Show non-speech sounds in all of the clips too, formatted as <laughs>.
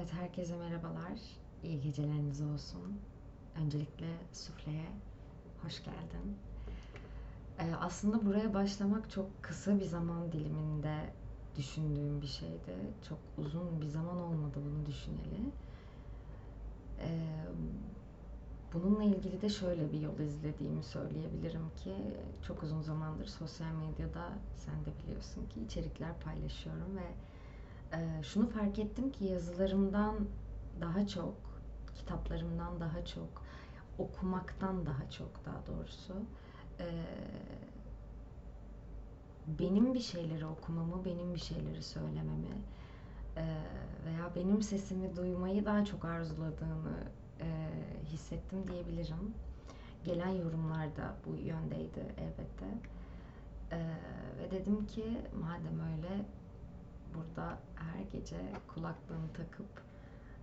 Evet, herkese merhabalar. İyi geceleriniz olsun. Öncelikle Sufle'ye hoş geldin. Ee, aslında buraya başlamak çok kısa bir zaman diliminde düşündüğüm bir şeydi. Çok uzun bir zaman olmadı bunu düşüneli. Ee, bununla ilgili de şöyle bir yol izlediğimi söyleyebilirim ki çok uzun zamandır sosyal medyada sen de biliyorsun ki içerikler paylaşıyorum ve e, şunu fark ettim ki yazılarımdan daha çok, kitaplarımdan daha çok, okumaktan daha çok daha doğrusu e, benim bir şeyleri okumamı, benim bir şeyleri söylememi e, veya benim sesimi duymayı daha çok arzuladığını e, hissettim diyebilirim. Gelen yorumlar da bu yöndeydi elbette. E, ve dedim ki madem öyle burada her gece kulaklığını takıp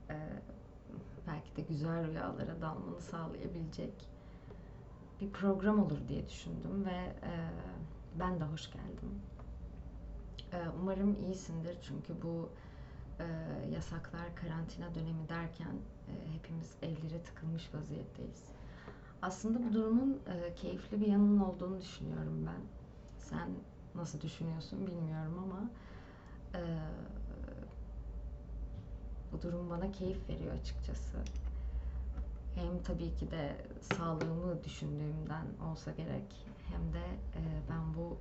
e, belki de güzel rüyalara dalmanı sağlayabilecek bir program olur diye düşündüm ve e, ben de hoş geldim. E, umarım iyisindir çünkü bu e, yasaklar, karantina dönemi derken e, hepimiz evlere tıkılmış vaziyetteyiz. Aslında bu durumun e, keyifli bir yanının olduğunu düşünüyorum ben. Sen nasıl düşünüyorsun bilmiyorum ama e, bu durum bana keyif veriyor açıkçası. Hem tabii ki de sağlığımı düşündüğümden olsa gerek hem de e, ben bu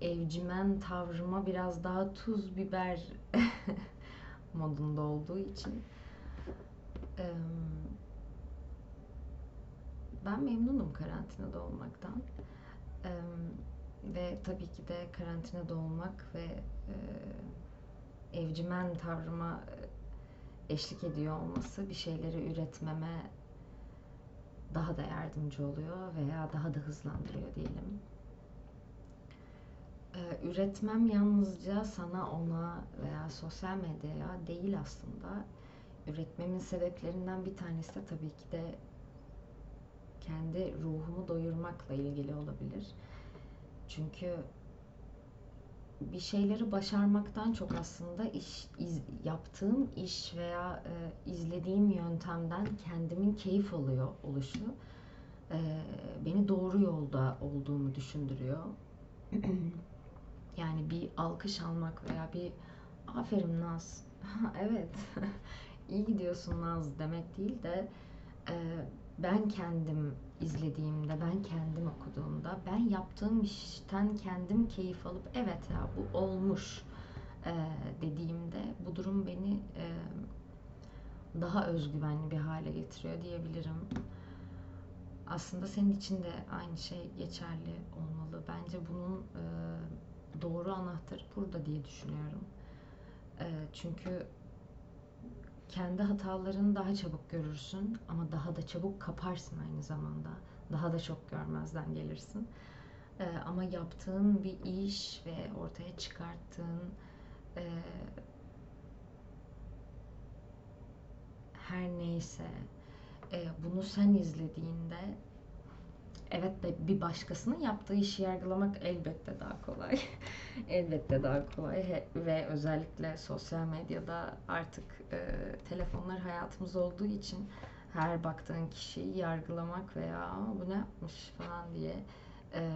evcimen tavrıma biraz daha tuz biber <laughs> modunda olduğu için e, ben memnunum karantinada olmaktan. E, ve tabii ki de karantinada olmak ve e, evcimen tavrıma eşlik ediyor olması bir şeyleri üretmeme daha da yardımcı oluyor veya daha da hızlandırıyor diyelim. Ee, üretmem yalnızca sana, ona veya sosyal medyaya değil aslında. Üretmemin sebeplerinden bir tanesi de tabii ki de kendi ruhumu doyurmakla ilgili olabilir. Çünkü bir şeyleri başarmaktan çok aslında iş iz, yaptığım iş veya e, izlediğim yöntemden kendimin keyif alıyor oluşu e, beni doğru yolda olduğumu düşündürüyor. <clears throat> yani bir alkış almak veya bir aferin Naz, <laughs> evet <laughs> iyi gidiyorsun Naz demek değil de e, ben kendim izlediğimde, ben kendim okuduğumda, ben yaptığım işten kendim keyif alıp evet ya bu olmuş e, dediğimde bu durum beni e, daha özgüvenli bir hale getiriyor diyebilirim. Aslında senin için de aynı şey geçerli olmalı. Bence bunun e, doğru anahtarı burada diye düşünüyorum. E, çünkü kendi hatalarını daha çabuk görürsün ama daha da çabuk kaparsın aynı zamanda. Daha da çok görmezden gelirsin. Ee, ama yaptığın bir iş ve ortaya çıkarttığın e, her neyse e, bunu sen izlediğinde evet de bir başkasının yaptığı işi yargılamak elbette daha kolay. <laughs> elbette daha kolay ve özellikle sosyal medyada artık e, telefonlar hayatımız olduğu için her baktığın kişiyi yargılamak veya bu ne yapmış falan diye e,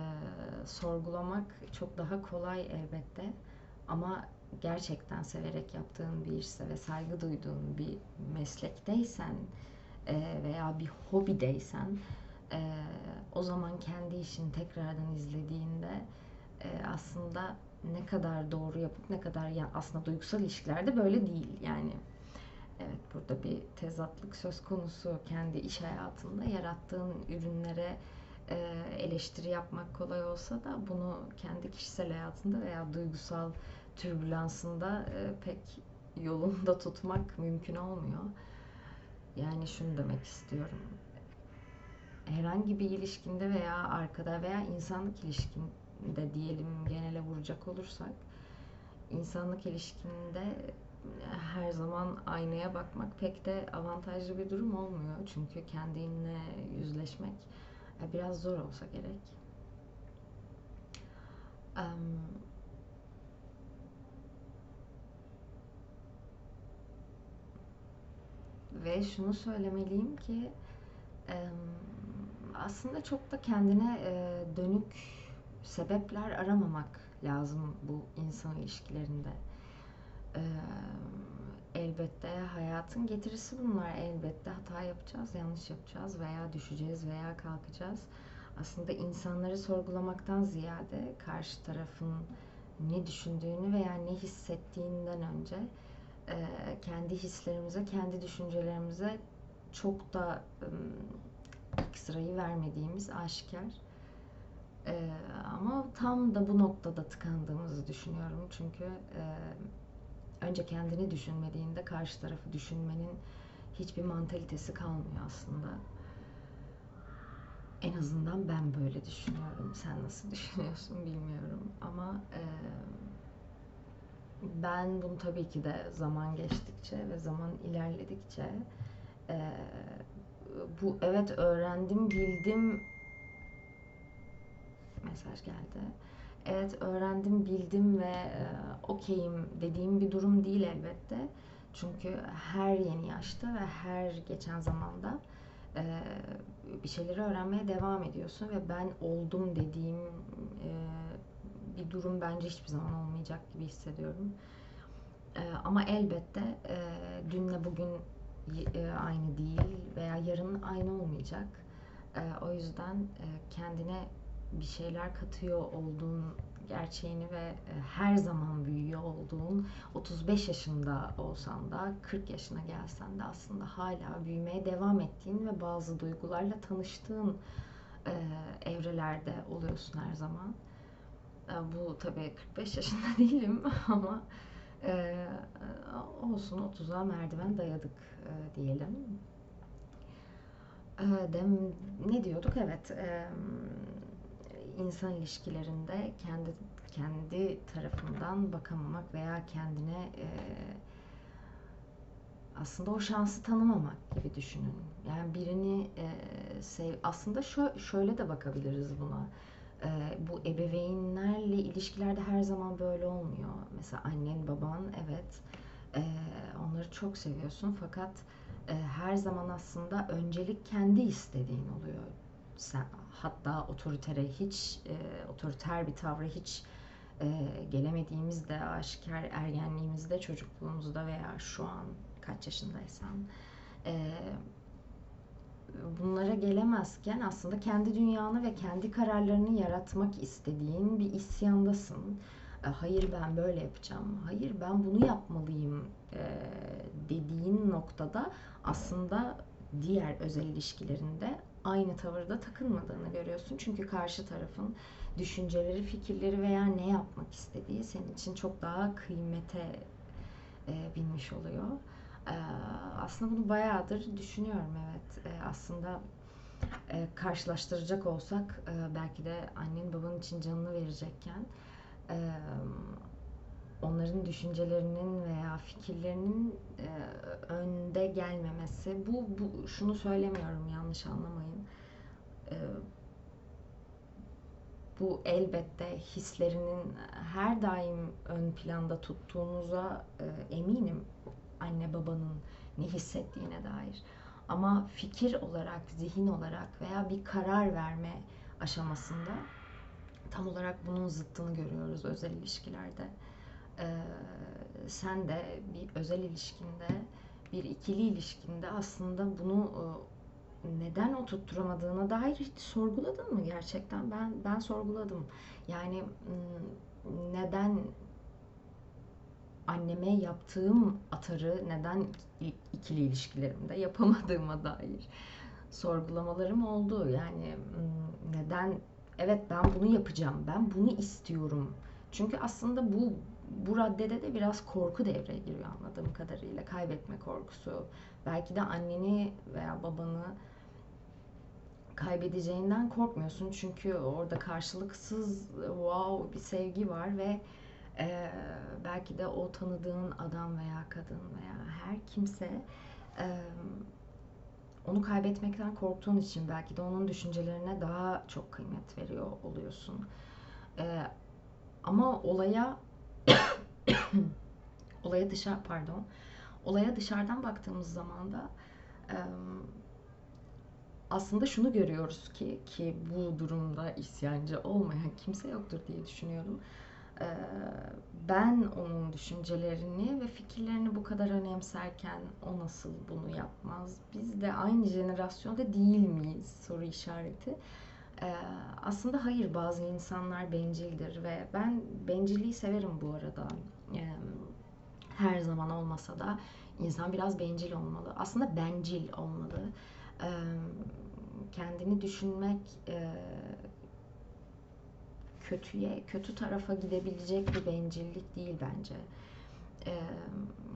sorgulamak çok daha kolay elbette. Ama gerçekten severek yaptığın bir işse ve saygı duyduğun bir meslekteysen e, veya bir hobideysen e, o zaman kendi işini tekrardan izlediğinde e, aslında ne kadar doğru yapıp ne kadar yani aslında duygusal ilişkilerde böyle değil. Yani evet burada bir tezatlık söz konusu. Kendi iş hayatında yarattığın ürünlere e, eleştiri yapmak kolay olsa da bunu kendi kişisel hayatında veya duygusal türbülansında e, pek yolunda tutmak mümkün olmuyor. Yani şunu demek istiyorum herhangi bir ilişkinde veya arkada veya insanlık ilişkinde diyelim genele vuracak olursak insanlık ilişkinde her zaman aynaya bakmak pek de avantajlı bir durum olmuyor. Çünkü kendinle yüzleşmek e, biraz zor olsa gerek. ve şunu söylemeliyim ki aslında çok da kendine dönük sebepler aramamak lazım bu insan ilişkilerinde. Elbette hayatın getirisi bunlar. Elbette hata yapacağız, yanlış yapacağız veya düşeceğiz veya kalkacağız. Aslında insanları sorgulamaktan ziyade karşı tarafın ne düşündüğünü veya ne hissettiğinden önce kendi hislerimize, kendi düşüncelerimize çok da ilk sırayı vermediğimiz aşikar. Ee, ama tam da bu noktada tıkandığımızı düşünüyorum. Çünkü e, önce kendini düşünmediğinde karşı tarafı düşünmenin hiçbir mantalitesi kalmıyor aslında. En azından ben böyle düşünüyorum. Sen nasıl <laughs> düşünüyorsun bilmiyorum. Ama e, ben bunu tabii ki de zaman geçtikçe ve zaman ilerledikçe e, bu evet öğrendim, bildim mesaj geldi. Evet öğrendim, bildim ve e, okeyim dediğim bir durum değil elbette. Çünkü her yeni yaşta ve her geçen zamanda e, bir şeyleri öğrenmeye devam ediyorsun ve ben oldum dediğim e, bir durum bence hiçbir zaman olmayacak gibi hissediyorum. E, ama elbette e, dünle bugün aynı değil veya yarın aynı olmayacak. E, o yüzden e, kendine bir şeyler katıyor olduğun gerçeğini ve e, her zaman büyüyor olduğun 35 yaşında olsan da 40 yaşına gelsen de aslında hala büyümeye devam ettiğin ve bazı duygularla tanıştığın e, evrelerde oluyorsun her zaman. E, bu tabii 45 yaşında <laughs> değilim ama e, olsun 30'a merdiven dayadık e, diyelim. E, dem, ne diyorduk? Evet. E, insan ilişkilerinde kendi kendi tarafından bakamamak veya kendine e, aslında o şansı tanımamak gibi düşünün. Yani birini e, sev aslında şö şöyle de bakabiliriz buna. E, bu ebeveynlerle ilişkilerde her zaman böyle olmuyor. Mesela annen, baban evet e, onları çok seviyorsun fakat e, her zaman aslında öncelik kendi istediğin oluyor sen, hatta otoritere hiç e, otoriter bir tavra hiç e, gelemediğimizde aşikar ergenliğimizde çocukluğumuzda veya şu an kaç yaşındaysan e, bunlara gelemezken aslında kendi dünyanı ve kendi kararlarını yaratmak istediğin bir isyandasın. E, hayır ben böyle yapacağım, hayır ben bunu yapmalıyım e, dediğin noktada aslında diğer özel ilişkilerinde aynı tavırda takılmadığını görüyorsun. Çünkü karşı tarafın düşünceleri, fikirleri veya ne yapmak istediği senin için çok daha kıymete e, binmiş oluyor. E, aslında bunu bayağıdır düşünüyorum evet. E, aslında e, karşılaştıracak olsak e, belki de annen babanın için canını verecekken e, onların düşüncelerinin veya fikirlerinin önde gelmemesi. Bu, bu şunu söylemiyorum yanlış anlamayın. Bu elbette hislerinin her daim ön planda tuttuğunuza eminim anne babanın ne hissettiğine dair. Ama fikir olarak, zihin olarak veya bir karar verme aşamasında tam olarak bunun zıttını görüyoruz özel ilişkilerde e, sen de bir özel ilişkinde, bir ikili ilişkinde aslında bunu e, neden oturtturamadığına dair hiç sorguladın mı gerçekten? Ben ben sorguladım. Yani neden anneme yaptığım atarı neden ikili ilişkilerimde yapamadığıma dair sorgulamalarım oldu. Yani neden evet ben bunu yapacağım, ben bunu istiyorum. Çünkü aslında bu bu raddede de biraz korku devreye giriyor anladığım kadarıyla. Kaybetme korkusu. Belki de anneni veya babanı kaybedeceğinden korkmuyorsun. Çünkü orada karşılıksız wow bir sevgi var ve e, belki de o tanıdığın adam veya kadın veya her kimse e, onu kaybetmekten korktuğun için belki de onun düşüncelerine daha çok kıymet veriyor oluyorsun. E, ama olaya <coughs> olaya dışarı pardon olaya dışarıdan baktığımız zaman da aslında şunu görüyoruz ki ki bu durumda isyancı olmayan kimse yoktur diye düşünüyorum. Ben onun düşüncelerini ve fikirlerini bu kadar önemserken o nasıl bunu yapmaz? Biz de aynı jenerasyonda değil miyiz? Soru işareti. Aslında hayır bazı insanlar bencildir ve ben bencilliği severim bu arada. Her zaman olmasa da insan biraz bencil olmalı. Aslında bencil olmalı kendini düşünmek kötüye, kötü tarafa gidebilecek bir bencillik değil bence.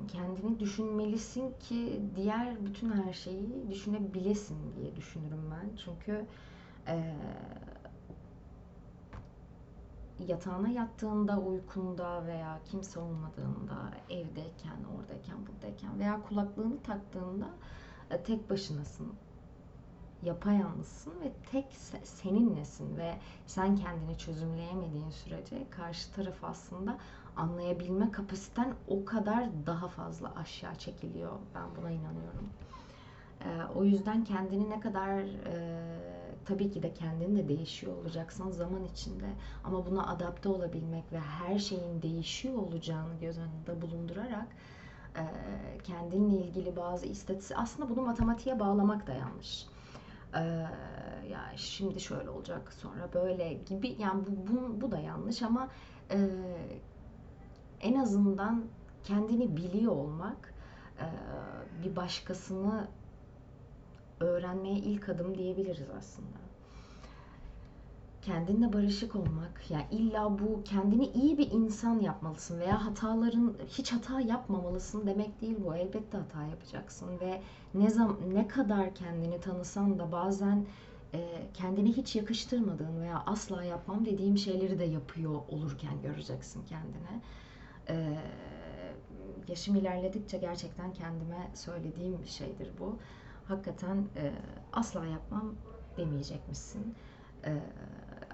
Kendini düşünmelisin ki diğer bütün her şeyi düşünebilesin diye düşünürüm ben. Çünkü yatağına yattığında, uykunda veya kimse olmadığında, evdeyken, oradayken, buradayken veya kulaklığını taktığında tek başınasın yapayalnızsın ve tek seninlesin ve sen kendini çözümleyemediğin sürece karşı taraf aslında anlayabilme kapasiten o kadar daha fazla aşağı çekiliyor. Ben buna inanıyorum. Ee, o yüzden kendini ne kadar e, tabii ki de kendin de değişiyor olacaksın zaman içinde ama buna adapte olabilmek ve her şeyin değişiyor olacağını göz önünde bulundurarak e, kendinle ilgili bazı istatistik aslında bunu matematiğe bağlamak da yanlış ee, ya şimdi şöyle olacak sonra böyle gibi. Yani bu, bu, bu da yanlış ama e, en azından kendini biliyor olmak e, bir başkasını öğrenmeye ilk adım diyebiliriz aslında kendinle barışık olmak yani illa bu kendini iyi bir insan yapmalısın veya hataların hiç hata yapmamalısın demek değil bu elbette hata yapacaksın ve ne zaman ne kadar kendini tanısan da bazen e, kendine hiç yakıştırmadığın veya asla yapmam dediğim şeyleri de yapıyor olurken göreceksin kendine. E, yaşım ilerledikçe gerçekten kendime söylediğim bir şeydir bu. Hakikaten e, asla yapmam demeyecekmişsin. E,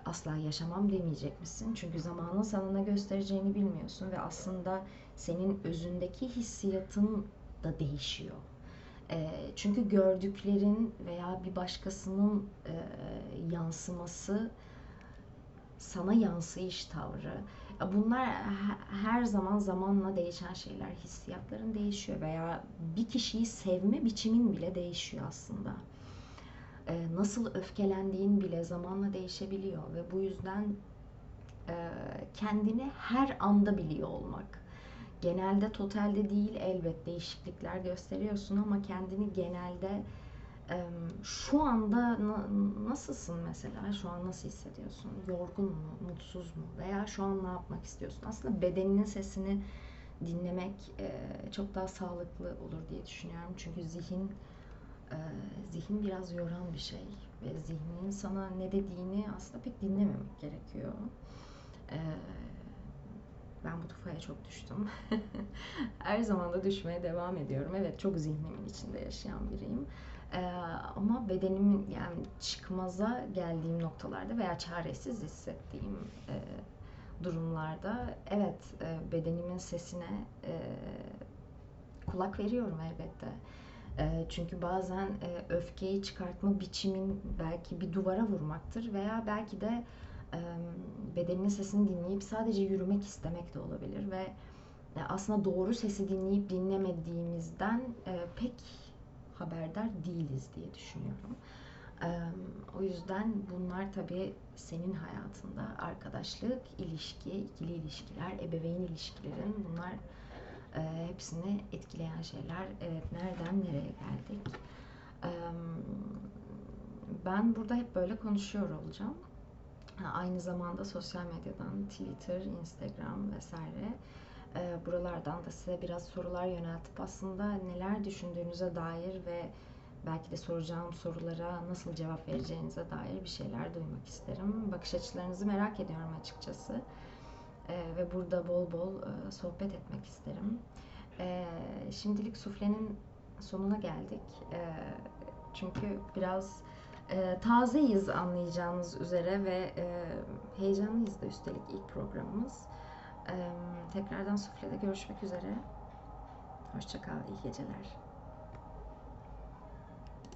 asla yaşamam demeyecek misin? Çünkü zamanın sana ne göstereceğini bilmiyorsun ve aslında senin özündeki hissiyatın da değişiyor. Çünkü gördüklerin veya bir başkasının yansıması sana yansıyış tavrı. Bunlar her zaman zamanla değişen şeyler. Hissiyatların değişiyor veya bir kişiyi sevme biçimin bile değişiyor aslında. E, nasıl öfkelendiğin bile zamanla değişebiliyor ve bu yüzden e, kendini her anda biliyor olmak. Genelde totalde değil elbet değişiklikler gösteriyorsun ama kendini genelde e, şu anda nasılsın mesela? Şu an nasıl hissediyorsun? Yorgun mu? Mutsuz mu? Veya şu an ne yapmak istiyorsun? Aslında bedeninin sesini dinlemek çok daha sağlıklı olur diye düşünüyorum. Çünkü zihin e, zihin biraz yoran bir şey ve zihnin sana ne dediğini aslında pek dinlememek gerekiyor. E, ben bu tufaya çok düştüm. <laughs> Her zaman da düşmeye devam ediyorum. Evet çok zihnimin içinde yaşayan biriyim. Ee, ama bedenimin yani çıkmaza geldiğim noktalarda veya çaresiz hissettiğim e, durumlarda evet e, bedenimin sesine e, kulak veriyorum elbette. Çünkü bazen öfkeyi çıkartma biçimin belki bir duvara vurmaktır veya belki de bedeninin sesini dinleyip sadece yürümek istemek de olabilir ve aslında doğru sesi dinleyip dinlemediğimizden pek haberdar değiliz diye düşünüyorum. O yüzden bunlar tabii senin hayatında arkadaşlık, ilişki, ikili ilişkiler, ebeveyn ilişkilerin bunlar e, hepsini etkileyen şeyler. Evet, nereden nereye geldik? Ben burada hep böyle konuşuyor olacağım. Aynı zamanda sosyal medyadan Twitter, Instagram vesaire buralardan da size biraz sorular yöneltip aslında neler düşündüğünüze dair ve belki de soracağım sorulara nasıl cevap vereceğinize dair bir şeyler duymak isterim. Bakış açılarınızı merak ediyorum açıkçası e, ve burada bol bol e, sohbet etmek isterim. E, şimdilik suflenin sonuna geldik. E, çünkü biraz e, tazeyiz anlayacağınız üzere ve e, heyecanlıyız da üstelik ilk programımız. E, tekrardan suflede görüşmek üzere. Hoşçakal, iyi geceler.